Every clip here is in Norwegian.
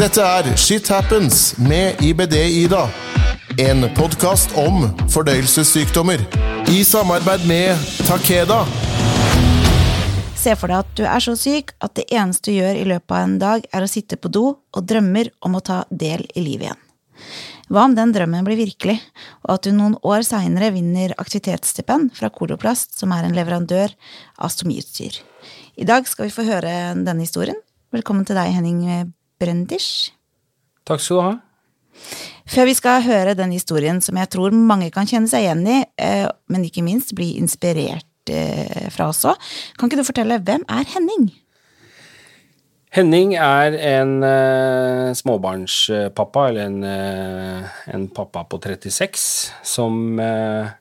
Dette er Shit Happens med IBD-Ida. En podkast om fordøyelsessykdommer. I samarbeid med Takeda. Se for deg at du er så syk at det eneste du gjør i løpet av en dag, er å sitte på do og drømmer om å ta del i livet igjen. Hva om den drømmen blir virkelig, og at du noen år seinere vinner aktivitetsstipend fra Koloplast, som er en leverandør av stomiutstyr? I dag skal vi få høre denne historien. Velkommen til deg, Henning Brendish. Takk skal du ha. Før vi skal høre den historien som jeg tror mange kan kjenne seg igjen i, eh, men ikke minst bli inspirert eh, fra også, kan ikke du fortelle hvem er Henning? Henning er en uh, småbarnspappa, eller en, uh, en, pappa på 36, som uh,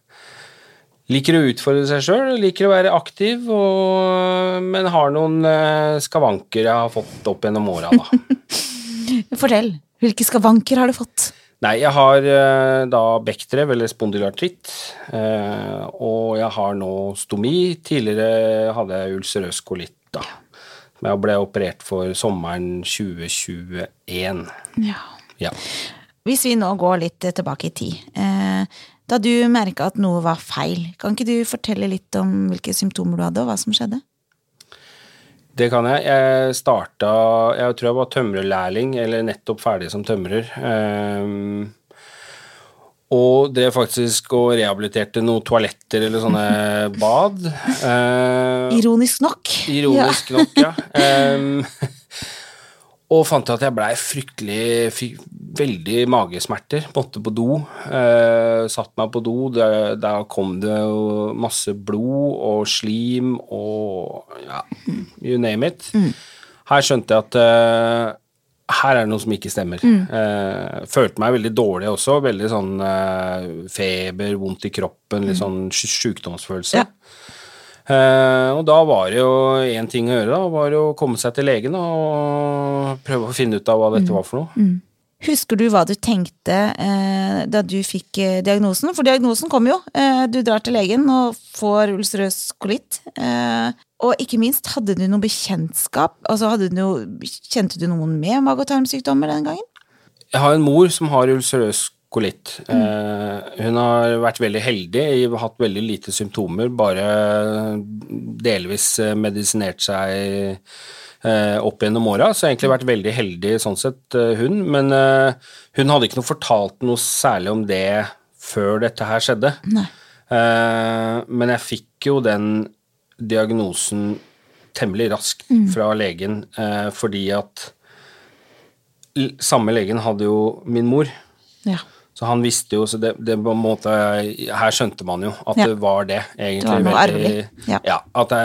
liker å utfordre seg sjøl, liker å være aktiv, og, men har noen skavanker jeg har fått opp gjennom åra, da. Fortell. Hvilke skavanker har du fått? Nei, jeg har da bekkdrev, eller spondylartritt, og jeg har nå stomi. Tidligere hadde jeg ulcerøs kolitt, da. Men jeg ble operert for sommeren 2021. Ja. ja. Hvis vi nå går litt tilbake i tid. Eh, da du merka at noe var feil, kan ikke du fortelle litt om hvilke symptomer du hadde, og hva som skjedde? Det kan jeg. Jeg starta Jeg tror jeg var tømrerlærling, eller nettopp ferdig som tømrer. Um, og drev faktisk og rehabiliterte noen toaletter eller sånne bad. Uh, ironisk nok. Ironisk ja. nok, ja. Um, og fant at jeg blei fryktelig fikk veldig magesmerter. Måtte på do. Eh, satt meg på do. Der, kom det masse blod og slim og ja, you name it. Mm. Her skjønte jeg at eh, her er det noe som ikke stemmer. Mm. Eh, følte meg veldig dårlig også. Veldig sånn eh, feber, vondt i kroppen, litt mm. sånn sjukdomsfølelse. Ja. Eh, og da var det jo én ting å gjøre, da. Var å komme seg til legen og prøve å finne ut av hva dette mm. var for noe. Mm. Husker du hva du tenkte eh, da du fikk eh, diagnosen? For diagnosen kom jo. Eh, du drar til legen og får ulcerøs kolitt. Og ikke minst, hadde du noe bekjentskap? Altså, du noe, Kjente du noen med mage- og tarmsykdommer den gangen? Jeg har en mor som har ulcerøs kolitt. Mm. Eh, hun har vært veldig heldig, hatt veldig lite symptomer, bare delvis eh, medisinert seg eh, opp gjennom åra, så jeg har egentlig vært veldig heldig sånn sett, hun. Men hun hadde ikke noe fortalt noe særlig om det før dette her skjedde. Eh, men jeg fikk jo den diagnosen temmelig raskt mm. fra legen, fordi at samme legen hadde jo min mor. Ja. Så han visste jo, så det, det på en måte Her skjønte man jo at ja. det var det, egentlig. Det var noe arvelig. Ja. ja. At det,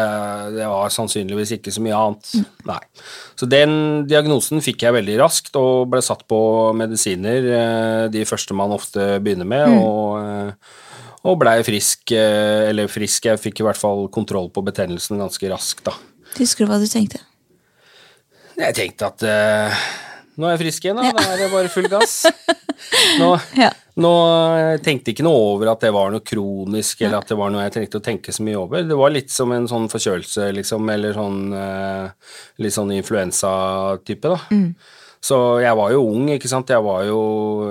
det, var sannsynligvis ikke så mye annet. Mm. Nei. Så den diagnosen fikk jeg veldig raskt, og ble satt på medisiner, eh, de første man ofte begynner med, mm. og eh, og blei frisk, eh, eller frisk, jeg fikk i hvert fall kontroll på betennelsen ganske raskt, da. Husker du hva du tenkte? Jeg tenkte at nå er jeg frisk igjen, da. Ja. Da er det bare full gass. Nå, ja. nå jeg tenkte ikke noe over at det var noe kronisk, eller at det var noe jeg trengte å tenke så mye over. Det var litt som en sånn forkjølelse, liksom, eller sånn uh, litt sånn influensatype, da. Mm. Så jeg var jo ung, ikke sant. Jeg var jo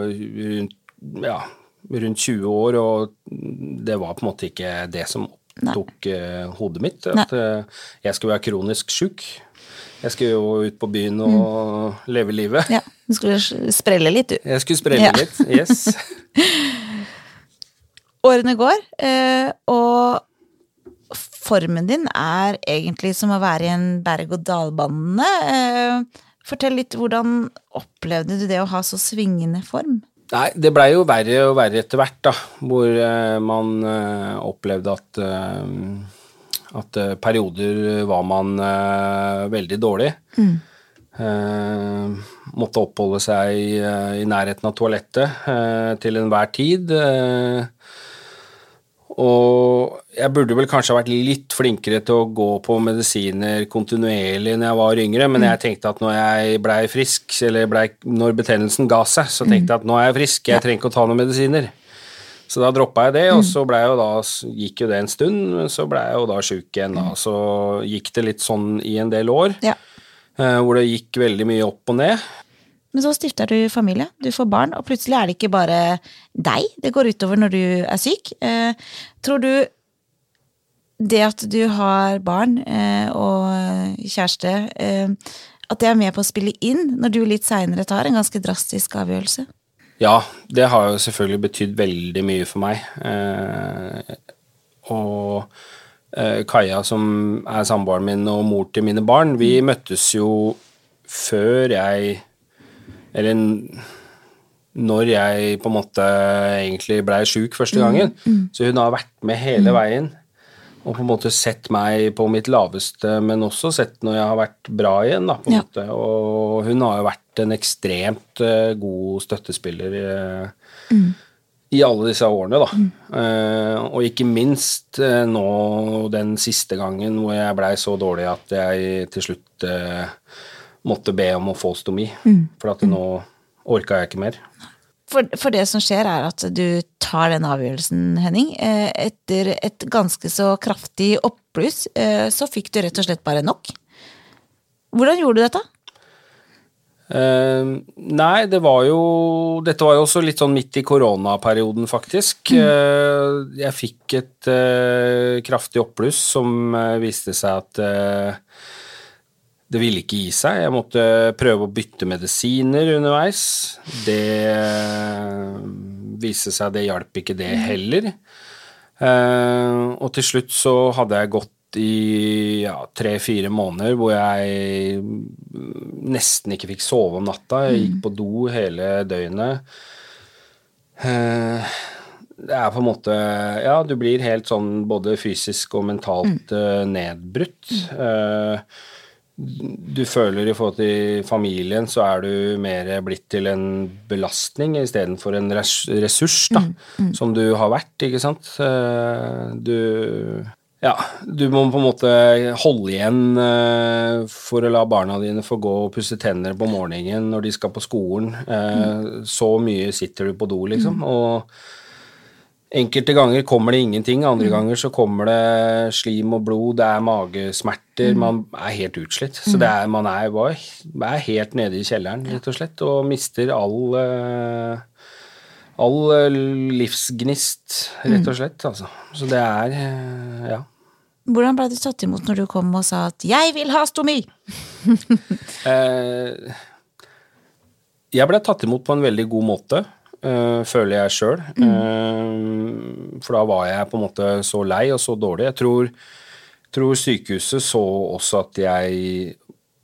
rundt ja, rundt 20 år, og det var på en måte ikke det som opptok uh, hodet mitt. At uh, jeg skulle være kronisk sjuk. Jeg skulle jo ut på byen og mm. leve livet. Ja, Du skulle sprelle litt, du. Jeg skulle sprelle ja. litt, yes. Årene går, uh, og formen din er egentlig som å være i en berg-og-dal-bane. Fortell litt, hvordan opplevde du det å ha så svingende form? Nei, det blei jo verre og verre etter hvert, da. Hvor uh, man uh, opplevde at uh, at perioder var man veldig dårlig. Mm. måtte oppholde seg i nærheten av toalettet til enhver tid. Og jeg burde vel kanskje ha vært litt flinkere til å gå på medisiner kontinuerlig når jeg var yngre, men jeg tenkte at når jeg blei frisk, eller ble, når betennelsen ga seg, så tenkte jeg at nå er jeg frisk, jeg trenger ikke å ta noen medisiner. Så da droppa jeg det, og mm. så jeg jo da, gikk jo det en stund, men så blei jeg jo da sjuk igjen, da. Så gikk det litt sånn i en del år, ja. Eh, hvor det gikk veldig mye opp og ned. Men så stifter du familie, du får barn, og plutselig er det ikke bare deg det går utover når du er syk. Eh, tror du det at du har barn eh, og kjæreste, eh, at det er med på å spille inn når du litt seinere tar en ganske drastisk avgjørelse? Ja, det har jo selvfølgelig betydd veldig mye for meg. Og Kaja, som er samboeren min og mor til mine barn, vi møttes jo før jeg Eller når jeg på en måte egentlig blei sjuk første gangen. Så hun har vært med hele veien og på en måte sett meg på mitt laveste, men også sett når jeg har vært bra igjen. da, på en Ja. måte. Og hun har jo vært en ekstremt eh, god støttespiller i, i alle disse årene, da. Eh, og ikke minst eh, nå den siste gangen hvor jeg blei så dårlig at jeg til slutt eh, måtte be om å få stomi. For at nå orka jeg ikke mer. For, for det som skjer, er at du tar den avgjørelsen, Henning. Eh, Etter et ganske så kraftig oppbluss, eh, så fikk du rett og slett bare nok. Hvordan gjorde du dette? Uh, nei, det var jo Dette var jo også litt sånn midt i koronaperioden, faktisk. Eh, jeg fikk et uh, kraftig oppbluss som viste seg at det ville ikke gi seg. Jeg måtte prøve å bytte medisiner underveis. Det eh, viste seg det hjalp ikke det heller. Eh, og til slutt så hadde jeg gått i ja, tre-fire måneder hvor jeg nesten ikke fikk sove om natta. Jeg gikk på do hele døgnet. Eh, det er på en måte Ja, du blir helt sånn både fysisk og mentalt nedbrutt. Eh, du føler i forhold til familien, så er du mer blitt til en belastning istedenfor en ressurs, da, som du har vært, ikke sant. Eh, Du ja, du må på en måte holde igjen eh, for å la barna dine få gå og pusse tenner på morgenen når de skal på skolen. Mm. Så mye sitter du på do, liksom. Og enkelte ganger kommer det ingenting, andre ganger så kommer det slim og blod, det er magesmerter, man er helt utslitt. Så det er, man er, bare, er helt nede i kjelleren, rett og slett, og mister all eh, All eh, livsgnist, rett og slett, altså. Så det er eh, Ja. Hvordan ble du tatt imot når du kom og sa at 'jeg vil ha stomi'? Eh, jeg ble tatt imot på en veldig god måte, føler jeg sjøl. Eh, for da var jeg på en måte så lei og så dårlig. Jeg tror, tror sykehuset så også at jeg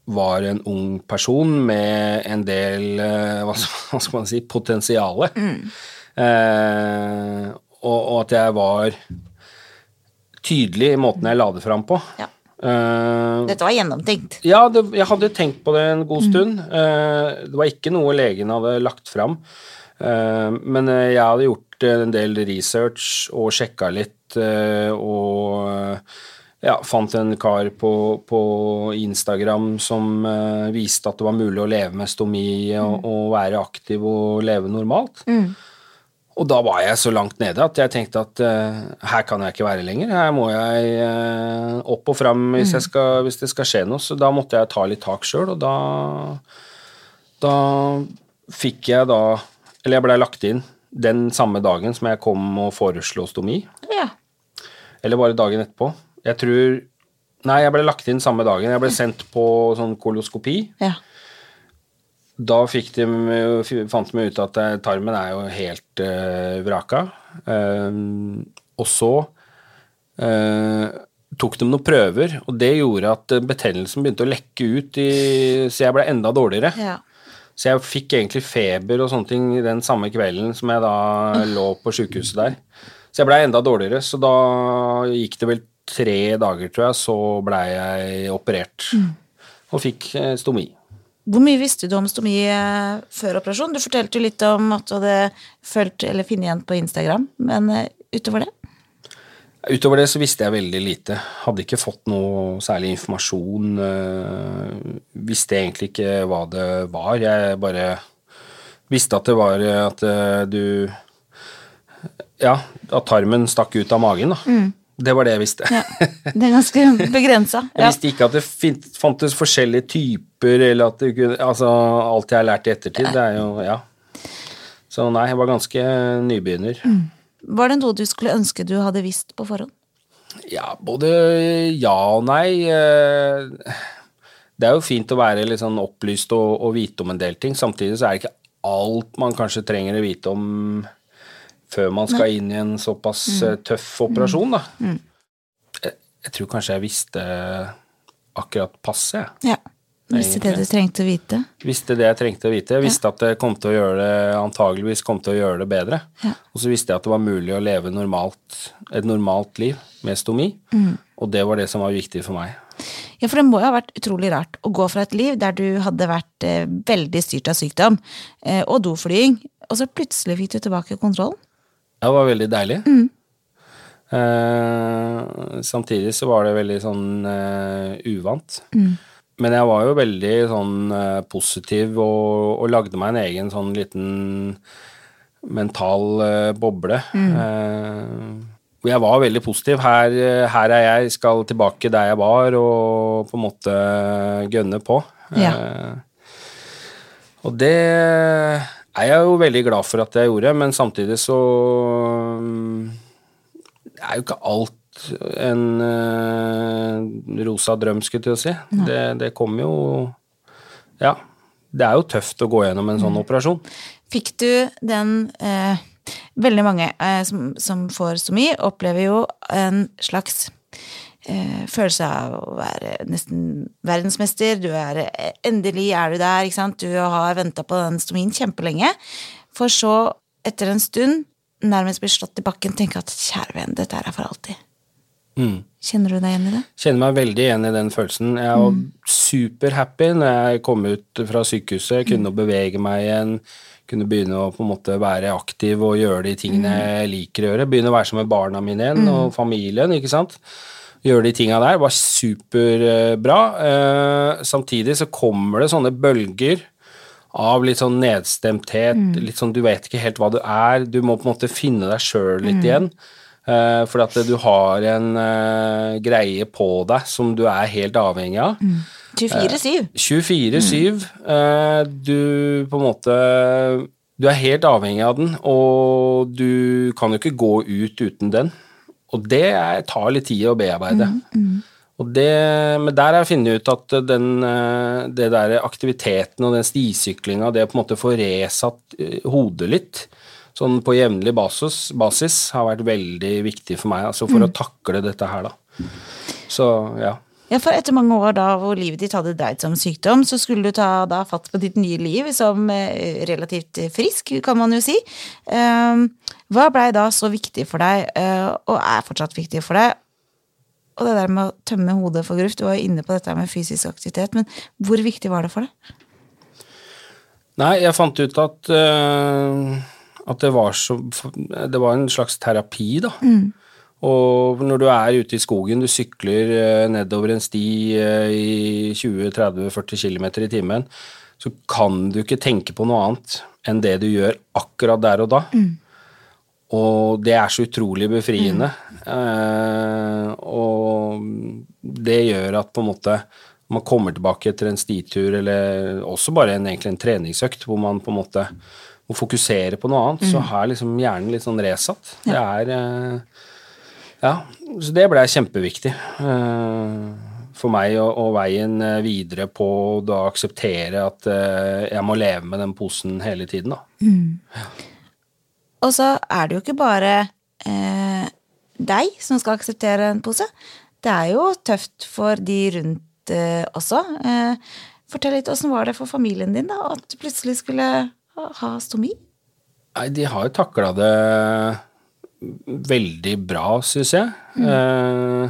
var en ung person med en del eh, hva, skal- man si potensiale. Eh, og, og at jeg var tydelig i måten jeg la det fram på. Ja. Eh, Dette var gjennomtenkt. ja, det, jeg hadde tenkt på det en god stund. Eh, det var ikke noe legen hadde lagt fram. Eh, men eh, jeg hadde gjort en del research og sjekka litt, eh, og eh, ja, fant en kar på, på Instagram som eh, viste at det var mulig å leve med stomi og, og være aktiv og leve normalt. Og da var jeg så langt nede at jeg tenkte at uh, her kan jeg ikke være lenger. Her må jeg uh, opp og fram hvis, jeg skal, hvis det skal skje noe. Så da måtte jeg ta litt tak sjøl, og da Da fikk jeg da Eller jeg blei lagt inn den samme dagen som jeg kom og foreslo stomi. Ja. Eller bare dagen etterpå. Jeg tror Nei, jeg ble lagt inn samme dagen. Jeg ble sendt på sånn koloskopi. ja. Da fikk de, fant de ut at eh, tarmen er jo helt uh, vraka. Um, og så uh, tok de noen prøver, og det gjorde at betennelsen begynte å lekke ut, i, så jeg ble enda dårligere. ja. Så jeg fikk egentlig feber og sånne ting den samme kvelden som jeg da lå på sjukehuset der. Så jeg blei enda dårligere, så da gikk det vel tre dager, tror jeg, så blei jeg operert. Og fikk eh, stomi. Hvor mye visste du om stomi eh, før operasjon? Du fortalte jo litt om at du hadde fulgt eller funnet igjen på Instagram, men eh, utover det? Utover det så visste jeg veldig lite. Hadde ikke fått noe særlig informasjon. øh, visste egentlig ikke hva det var. Jeg bare visste at det var at øh, du Ja, at tarmen stakk ut av magen, da. Det var det jeg visste. Ja. Det er ganske begrensa. Jeg visste ikke at det fantes forskjellige typer, eller at det kunne Altså, alt jeg har lært i ettertid, det er jo Ja. Så nei, jeg var ganske nybegynner. Var det noe du skulle ønske du hadde visst på forhånd? Ja, både ja og nei. eh, Det er jo fint å være litt sånn opplyst og, og vite om en del ting. Samtidig så er det ikke alt man kanskje trenger å vite om før man skal inn i en såpass mm. tøff operasjon, da. Jeg, jeg tror kanskje jeg visste akkurat passe, jeg. Ja. Visste det du trengte å vite? Visste det jeg trengte å vite. Jeg visste at det kom til å gjøre det antageligvis kom til å gjøre det bedre. Ja. Og så visste jeg at det var mulig å leve normalt, et normalt liv med stomi. Og det var det som var viktig for meg. Ja, for det må jo ha vært utrolig rart å gå fra et liv der du hadde vært eh, veldig styrt av sykdom eh, og doflying, og så plutselig fikk du tilbake kontrollen. Ja, Det var veldig deilig. Eh, samtidig så var det veldig sånn eh, uvant. Men jeg var jo veldig sånn eh, positiv og, og lagde meg en egen sånn liten mental uh, boble. Mm. Uh, jeg var veldig positiv. Her, her er jeg, skal tilbake der jeg var, og på en måte gønne på. Ja. Uh, og det er jeg jo veldig glad for at jeg gjorde, men samtidig så mm, er jo ikke alt en uh, rosa drøm, skulle jeg si. Det, det kom jo Ja. Det er jo tøft å gå gjennom en sånn operasjon. Fikk du den eh, Veldig mange eh, som, som får stomi, opplever jo en slags eh, følelse av å være nesten verdensmester. Du er eh, Endelig er du der, ikke sant. Du har venta på den stomien kjempelenge. For så, etter en stund, nærmest bli slått i bakken, tenke at kjære venn, dette er for alltid. Mm. Kjenner du deg igjen i det? Kjenner meg veldig igjen i den følelsen. Jeg var superhappy når jeg kom ut fra sykehuset, kunne bevege meg igjen, kunne begynne å på en måte være aktiv og gjøre de tingene jeg liker å gjøre. Begynne å være sammen med barna mine igjen og familien, ikke sant. Gjøre de tinga der var superbra. Eh, samtidig så kommer det sånne bølger av litt sånn nedstemthet, litt sånn du vet ikke helt hva du er, du må på en måte finne deg sjøl litt igjen. Uh, for at du har en uh, greie på deg som du er helt avhengig av. 24-7. 24-7. eh, du på en måte Du er helt avhengig av den, og du kan jo ikke gå ut uten den. Og det er, tar litt tid å bearbeide. Og det, men der har jeg funnet ut at den, eh, det der aktiviteten og den stisyklinga, det å på en måte få resatt eh, hodet litt, sånn på jevnlig basis, basis, har vært veldig viktig for meg, altså for å takle dette her, da. Så, ja. Ja, for etter mange år da hvor livet ditt hadde dreid seg om sykdom, så skulle du ta da fatt på ditt nye liv som eh, relativt frisk, kan man jo si. Eh, hva blei da så viktig for deg, eh, og er fortsatt viktig for deg? Og det der med å tømme hodet for gruft, du var jo inne på dette med fysisk aktivitet, men hvor viktig var det for deg? Nei, jeg fant ut at, eh, at det var så Det var en slags terapi, da. Og når du er ute i skogen, du sykler eh, nedover en sti eh, i 20-30-40 km i timen, så kan du ikke tenke på noe annet enn det du gjør akkurat der og da. Og det er så utrolig befriende. Eh, og det gjør at på en måte man kommer tilbake etter en stitur, eller også bare en, egentlig en treningsøkt, hvor man på en måte må fokusere på noe annet, så er liksom hjernen litt sånn resatt. Det er eh, Ja, så det ble kjempeviktig eh, for meg, og, og veien eh, videre på å da akseptere at jeg må leve med den posen hele tiden, da. Og så er det jo ikke bare eh, deg som skal akseptere en pose. Det er jo tøft for de rundt eh, også. Eh, fortell litt, åssen var det for familien din da, at du plutselig skulle ha, stomi? Nei, de har jo takla det veldig bra, syns jeg. Mm.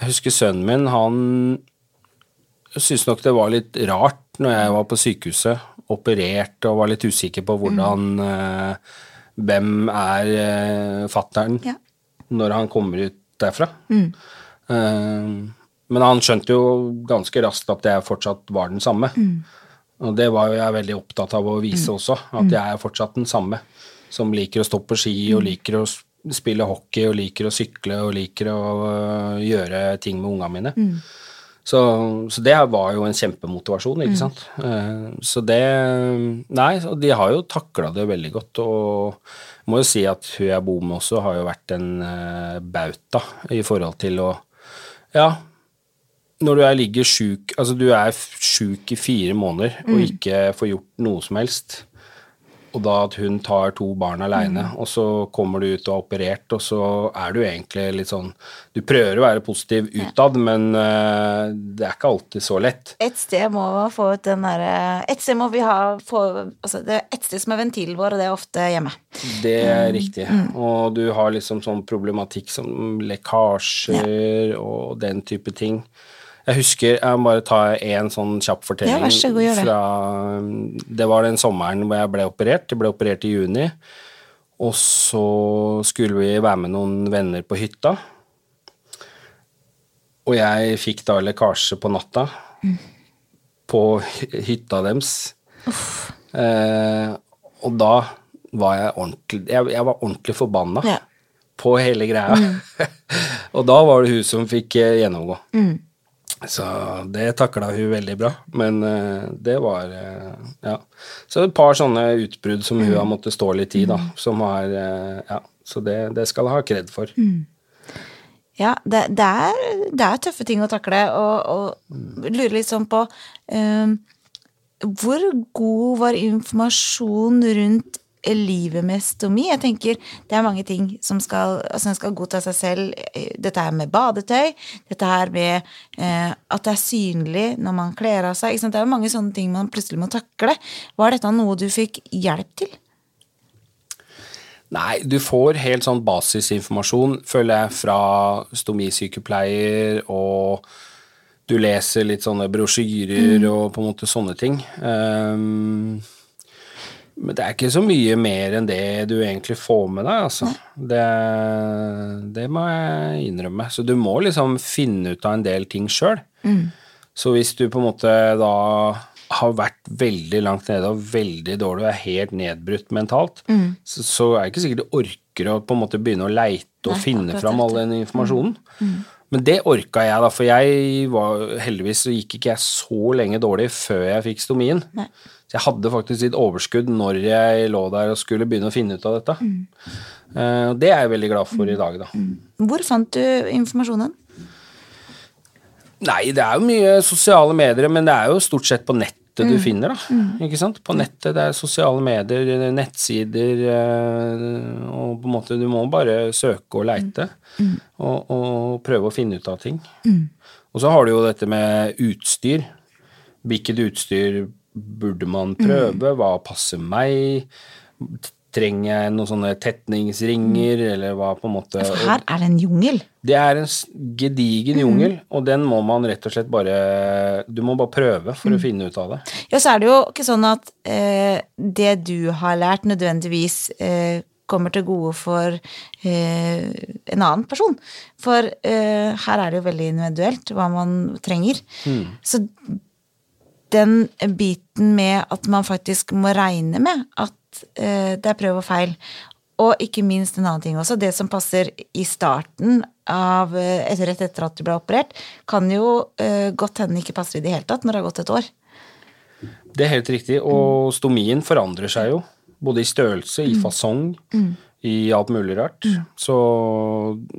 jeg husker sønnen min, han syntes nok det var litt rart når jeg var på sykehuset, operert og var litt usikker på hvordan mm. Hvem er uh, fattern Ja. når han kommer ut derfra? Mm. men han skjønte jo ganske raskt at jeg fortsatt var den samme. Og det var jo jeg veldig opptatt av å vise også, at jeg er fortsatt den samme. Som liker å stå på ski og liker å spille hockey og liker å sykle og liker å øh, gjøre ting med ungene mine. Så, så det var jo en kjempemotivasjon, ikke sant. Mm. så det Nei, og de har jo takla det veldig godt. Og jeg må jo si at hun jeg bor med også, har jo vært en eh, bauta i forhold til å Ja, når du er ligger sjuk Altså, du er sjuk i fire måneder og ikke får gjort noe som helst. Og da at hun tar to barn aleine, og så kommer du ut og er operert, og så er du egentlig litt sånn Du prøver å være positiv utad, men uh, det er ikke alltid så lett. Et sted må vi få ut den derre Et sted må vi ha få, altså Det er et sted som er ventilen vår, og det er ofte hjemme. Det er riktig. Og du har liksom sånn problematikk som lekkasjer og den type ting. Jeg husker Jeg må bare ta en sånn kjapp fortelling. Ja, så god. Fra, det var den sommeren hvor jeg ble operert. Jeg ble operert i juni. Og så skulle vi være med noen venner på hytta. Og jeg fikk da lekkasje på natta på hytta deres. Eh, og da var jeg ordentlig Jeg, jeg var ordentlig forbanna Ja. på hele greia. og da var det hun som fikk gjennomgå. gjennomgå. Så det takla hun veldig bra. Men eh, det var eh, Ja. Så et par sånne utbrudd som hun har måttet stå litt i, da. Som har eh, Ja. Så det, det skal hun ha kred for. Ja, det, det, er, det er tøffe ting å takle, og, og lurer litt sånn på um, Hvor god var informasjon rundt livet med stomi? Jeg tenker det er mange ting som skal Altså en skal godta seg selv. eh, Dette her med badetøy, dette her med eh, at det er synlig når man kler av seg. Ikke sant? Det er mange sånne ting man plutselig må takle. Var dette noe du fikk hjelp til? Nei, du får helt sånn basisinformasjon, føler jeg, fra stomisykepleier, og du leser litt sånne brosjyrer og på en måte sånne ting. Ehm, men det er ikke så mye mer enn det du egentlig får med deg, altså. Det, det må jeg innrømme. Så du må liksom finne ut av en del ting sjøl. Så hvis du på en måte da har vært veldig langt nede og veldig dårlig og er helt nedbrutt mentalt, så, så er det ikke sikkert du orker å på en måte begynne å leite og Nei, finne fram all den informasjonen. Men det orka jeg, da, for jeg var heldigvis så gikk ikke jeg så lenge dårlig før jeg fikk stomien. Nei. Så jeg hadde faktisk litt overskudd når jeg lå der og skulle begynne å finne ut av dette. Eh, og det er jeg veldig glad for i dag, da. Hvor fant du informasjonen? Nei, det er jo mye sosiale medier, men det er jo stort sett på nettet du finner, da. Ikke sant? På nettet, det er sosiale medier, nettsider, eh, og på en måte du må bare søke og leite, og, og prøve å finne ut av ting. Og så har du jo dette med utstyr. Hvilket utstyr burde man prøve? Hva passer meg? Trenger jeg noen sånne tetningsringer, eller hva på en måte For her er det en jungel. det er en gedigen jungel, og den må man rett og slett bare Du må bare prøve for å finne ut av det. Ja, så er det jo ikke sånn at eh, det du har lært, nødvendigvis eh, kommer til gode for eh, en annen person. For eh, her er det jo veldig individuelt hva man trenger. Så den biten med at man faktisk må regne med at eh, det er prøv og feil, og ikke minst en annen ting også, det som passer i starten av eh, rett etter at du ble operert, kan jo eh, godt hende ikke passer i det hele tatt når det har gått et år. Det er helt riktig, og stomien forandrer seg jo. Både i størrelse, i fasong, i alt mulig rart. Så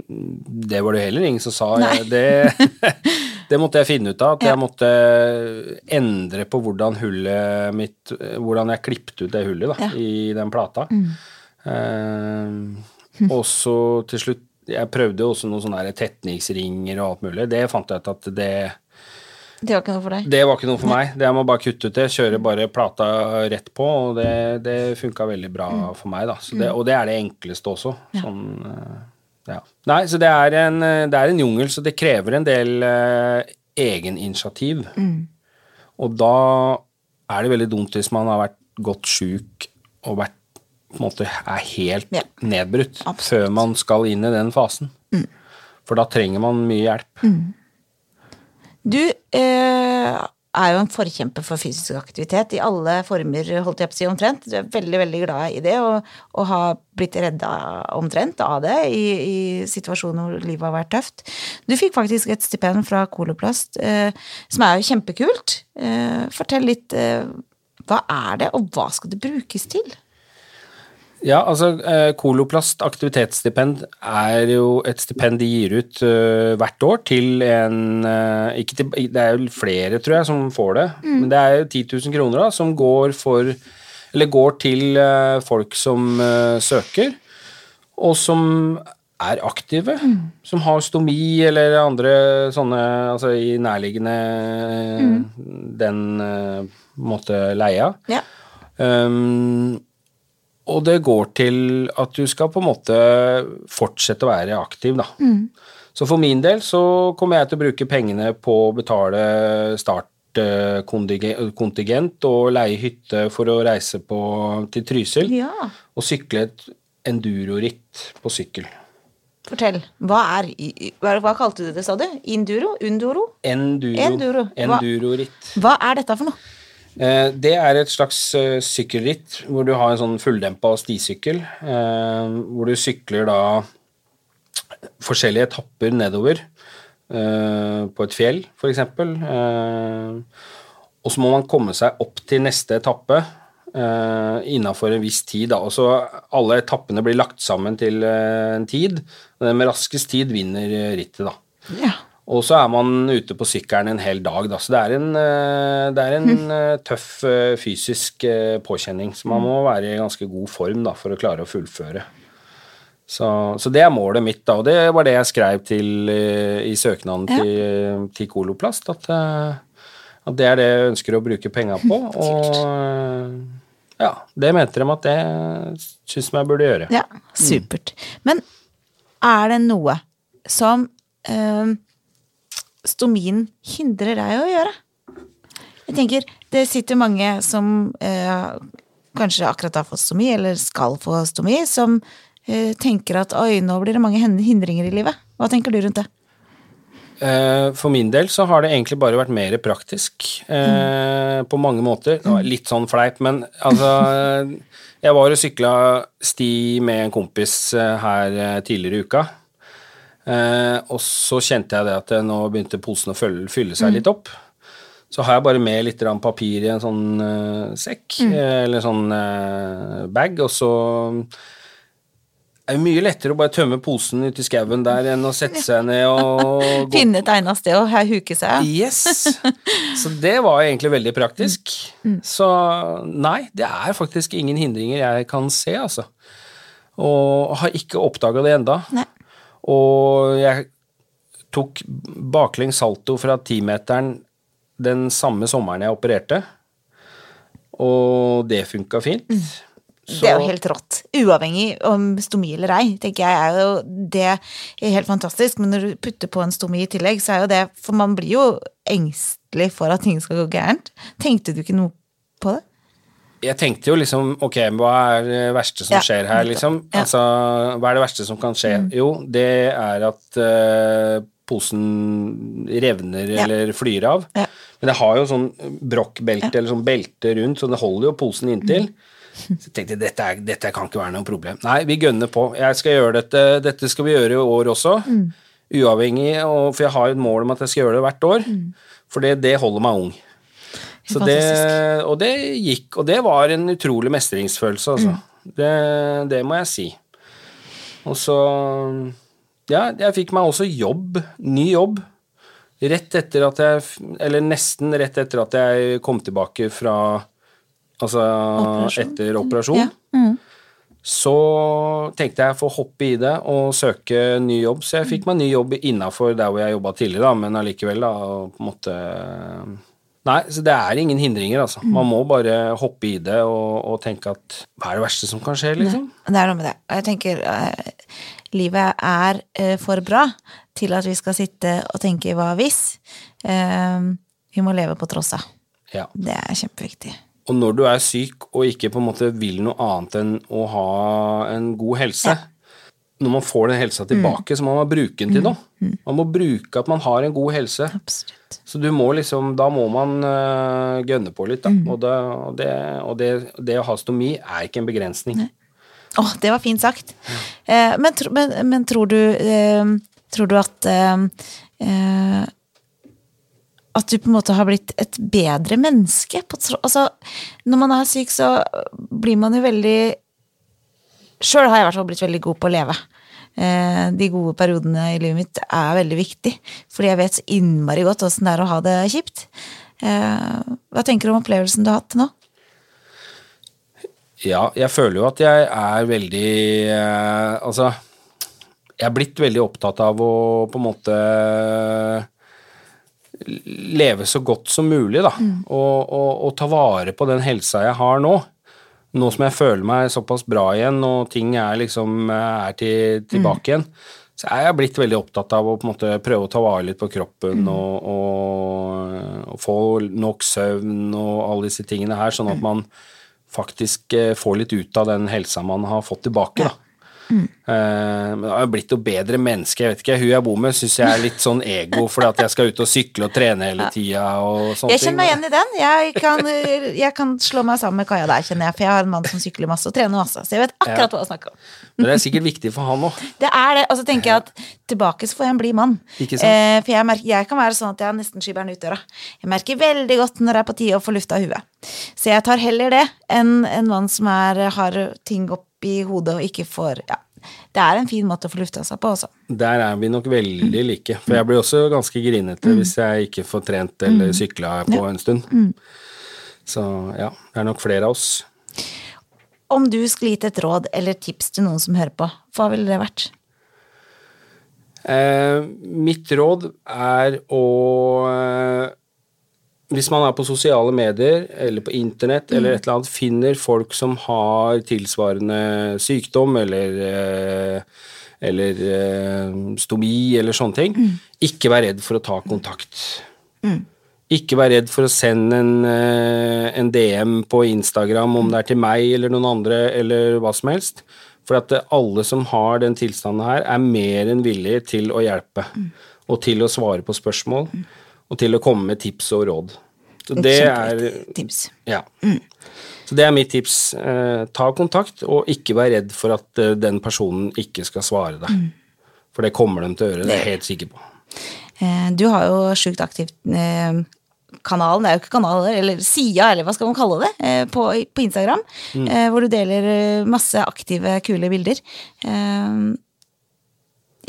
det var det heller ingen som sa. Jeg, Det, det måtte jeg finne ut av. At Ja. jeg måtte endre på hvordan hullet mitt Hvordan jeg klippet ut det hullet da, Ja. i den plata. Eh, og så til slutt Jeg prøvde også noen sånne tetningsringer og alt mulig. Det fant jeg ut at det Det var ikke noe for deg. det var ikke noe for meg. Det jeg må bare kutte ut det. Kjøre bare plata rett på, og det, det funka veldig bra for meg, da. Så det, og det er det enkleste også. Sånn, eh, ja. Nei, så det er, en, eh, det er en jungel, så det krever en del eh, egeninitiativ. Og da er det veldig dumt hvis man har vært godt sjuk og vært på en måte er helt Ja. nedbrutt Absolutt. før man skal inn i den fasen. For da trenger man mye hjelp. Du, eh, er jo en forkjemper for fysisk aktivitet i alle former, holdt jeg på å si, omtrent. Du er veldig, veldig glad i det, og, og har blitt redda omtrent av det i, i situasjoner hvor livet har vært tøft. Du fikk faktisk et stipend fra Coloplast, eh, som er jo kjempekult. Eh, fortell litt, eh, hva er det, og hva skal det brukes til? Ja, altså eh, Koloplast aktivitetsstipend er jo et stipend de gir ut uh, hvert år til en uh, ikke til, Det er jo flere, tror jeg, som får det, mm. men det er jo 10 000 kroner da, som går for Eller går til uh, folk som søker, og som er aktive, mm. som har stomi eller andre sånne Altså i nærliggende mm. den måte leia. Ja. Um, og det går til at du skal på en måte fortsette å være aktiv, da. Mm. Så for min del så kommer jeg til å bruke pengene på å betale startkontingent og leie hytte for å reise på, til Trysil ja. og sykle et enduroritt på sykkel. Fortell. Hva er Hva, hva kalte du det, sa du? Induro? Undoro? Enduro. Enduro. Enduroritt. Hva, hva er dette for noe? Eh, det er et slags eh, sykkelritt hvor du har en sånn fulldempa stisykkel. Eh, hvor du sykler da forskjellige etapper nedover på et fjell, f.eks. Og så må man komme seg opp til neste etappe innafor en viss tid. Og så alle etappene blir lagt sammen til en tid. Og den med raskest tid vinner rittet, da. Ja. Og så er man ute på sykkelen en hel dag, da. Så det er en, eh, det er en mm. tøff eh, fysisk påkjenning. Så man må være i ganske god form da, for å klare å fullføre. Så, så, det er målet mitt, da. Og det var det jeg skrev til i søknaden ja. til, til Koloplast. At, at, det er det jeg ønsker å bruke penga på. Og ja, det mente de at det syns jeg burde gjøre. Ja, supert. Men er det noe som øh, stomien hindrer deg å gjøre? Jeg tenker, det sitter mange som eh, kanskje akkurat har fått stomi, eller skal få stomi, som eh, tenker at oi, nå blir det mange hindringer i livet. Hva tenker du rundt det? Eh, for min del så har det egentlig bare vært mer praktisk mm. på mange måter. Litt sånn fleip, men altså Jeg var og sykla sti med en kompis eh, her tidligere i uka. Eh, og så kjente jeg det at nå begynte posen å fylle, fylle seg mm. litt opp. Så har jeg bare med litt papir i en sånn uh, sekk, mm. eller sånn uh, bag, og så er det mye lettere å bare tømme posen ut i skauen der enn å sette seg ned og Finne et egnet sted å huke seg. Yes. Så det var egentlig veldig praktisk. Mm. mm. Så nei, det er faktisk ingen hindringer jeg kan se, altså. Og har ikke oppdaga det enda. Nei. Og jeg tok baklengs salto fra timeteren den samme sommeren jeg opererte, og det funka fint. Mm. Det er jo helt rått. Uavhengig om stomi eller ei, tenker jeg er jo det er helt fantastisk. Men når du putter på en stomi i tillegg, så er jo det For man blir jo engstelig for at ting skal gå gærent. Tenkte du ikke noe på det? Jeg tenkte jo liksom Ok, hva er det verste som ja. skjer her, liksom? Ja. Altså, hva er det verste som kan skje? Mm. Jo, det er at uh, posen revner ja. eller flyr av. Men det har jo sånn brokkbelte eller sånn belte rundt, så det holder jo posen inntil. Mm. Så jeg tenkte dette, er, dette kan ikke være noe problem. Nei, vi gønner på. Jeg skal gjøre dette. Dette skal vi gjøre i år også. Mm. Uavhengig, og, for jeg har jo et mål om at jeg skal gjøre det hvert år. Mm. For det, det holder meg ung. Det, og det gikk, og det var en utrolig mestringsfølelse, altså. Mm. Det, det, må jeg si. Og så Ja, jeg fikk meg også jobb, ny jobb, rett etter at jeg Eller nesten rett etter at jeg kom tilbake fra Altså operasjon. etter operasjon. Ja. Mm. Så tenkte jeg å få hoppe i det og søke ny jobb, så jeg fikk meg ny jobb innafor der hvor jeg jobba tidligere, da, men allikevel, da, på en måte Nei, så det er ingen hindringer, altså. Man må bare hoppe i det og, og tenke at hva er det verste som kan skje, liksom? Det er noe med det. Og jeg tenker uh, livet er uh, for bra til at vi skal sitte og tenke hva hvis. Uh, vi må leve på tross av. Ja. Det er kjempeviktig. Og når du er syk og ikke på en måte vil noe annet enn å ha en god helse, ja. Når man får den helsa tilbake, så må man bruke den til noe. Man må bruke at man har en god helse. Absolutt. Så du må liksom, da må man uh, gønne på litt, da. Og, det, og, det, og det, det å ha stomi er ikke en begrensning. Å, det var fint sagt. Eh, men, tro- men, men tror du eh, Tror du at eh, eh, At du på en måte har blitt et bedre menneske? Altså, når man er syk, så blir man jo veldig Sjøl har jeg i hvert fall blitt veldig god på å leve. Eh, de gode periodene i livet mitt er veldig viktig, fordi jeg vet så innmari godt åssen det er å ha det kjipt. Eh, hva tenker du om opplevelsen du har hatt nå? Ja, jeg føler jo at jeg er veldig eh, Altså, jeg er blitt veldig opptatt av å på en måte leve så godt som mulig, da. Og, og, og ta vare på den helsa jeg har nå. Nå som jeg føler meg såpass bra igjen, og ting er liksom er til, tilbake igjen, så er jeg blitt veldig opptatt av å på en måte prøve å ta vare litt på kroppen og, og, og få nok søvn og alle disse tingene her, sånn at man faktisk eh, får litt ut av den helsa man har fått tilbake, da. Eh, Uh, jeg har blitt noe bedre menneske. Jeg vet ikke, Hun jeg bor med, syns jeg er litt sånn ego fordi at jeg skal ut og sykle og trene hele tida Jeg kjenner meg igjen i den. Jeg kan, jeg kan slå meg sammen med Kaja der, kjenner jeg, for jeg har en mann som sykler masse og trener masse. Så jeg vet akkurat hva jeg snakker om. Men det er sikkert viktig for han òg. Det er det. Og så tenker jeg at tilbake så får jeg en blid mann. Eh, for jeg, merker, jeg kan være sånn at jeg nesten skyver den ut døra. Jeg merker veldig godt når det er på tide å få lufta huet. Så jeg tar heller det enn en mann som er, har ting oppi hodet og ikke får Ja. Det er en fin måte å få lufta seg på også. Der er vi nok veldig like. For jeg blir også ganske grinete hvis jeg ikke får trent eller sykla på en stund. Så ja, det er nok flere av oss. Om du skulle gitt et råd eller tips til noen som hører på, hva ville det vært? Eh, mitt råd er å eh, Hvis man er på sosiale medier eller på internett eller et eller annet, finner folk som har tilsvarende sykdom eller eh, eller eh, stomi eller sånne ting, ikke vær redd for å ta kontakt. Ikke vær redd for å sende en, eh, en DM på Instagram, om det er til meg eller noen andre, eller hva som helst. For at alle som har den tilstanden her, er mer enn villige til å hjelpe. Og til å svare på spørsmål. Og til å komme med tips og råd. Så det er tips. Ja. Så det er mitt tips. Eh, ta kontakt, og ikke vær redd for at eh, den personen ikke skal svare deg. For det kommer de til å gjøre, det er jeg helt sikker på. Eh, Du har jo sjukt aktivt kanalen, det er jo ikke kanaler, eller sida, eller hva skal man kalle det, på, på Instagram, mm. hvor du deler masse aktive, kule bilder. Eh,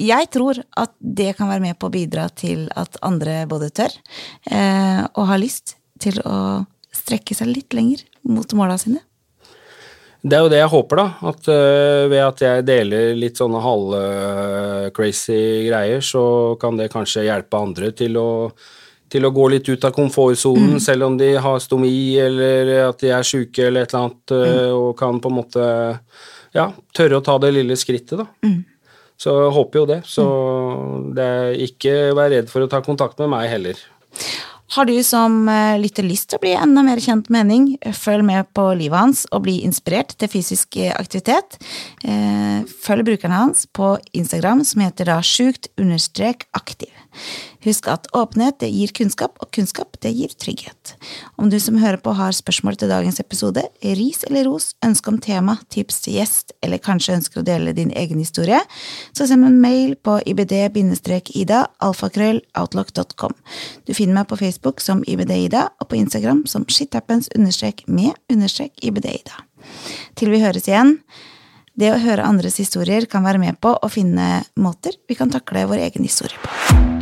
Jeg tror at det kan være med på å bidra til at andre både tør eh, og har lyst til å strekke seg litt lenger mot måla sine. Det er jo det jeg håper, da. At uh, ved at jeg deler litt sånne halv-crazy greier, så kan det kanskje hjelpe andre til å, til å gå litt ut av komfortsonen, selv om de har stomi eller at de er sjuke eller et eller annet, øh, og kan på en måte ja, tørre å ta det lille skrittet, da. Så jeg håper jo det. Så det er ikke vær redd for å ta kontakt med meg heller. Har du som eh, lytter lyst til å bli enda mer kjent med Henning, følg med på livet hans og bli inspirert til fysisk eh, aktivitet. Eh, Følg brukeren hans på Instagram, som heter da sjukt understrek aktiv. Husk at åpenhet det gir kunnskap, og kunnskap det gir trygghet. Om du som hører på har spørsmål til dagens episode, ris eller ros, ønske om tema, tips til gjest, eller kanskje ønsker å dele din egen historie, så send en mail på ibd-ida alfakrølloutlook.com. Du finner meg på Facebook som ibd-ida, og på Instagram som shithappens understrek med understrek ibd-ida. Til vi høres igjen. Det å høre andres historier kan være med på å finne måter vi kan takle vår egen historie på.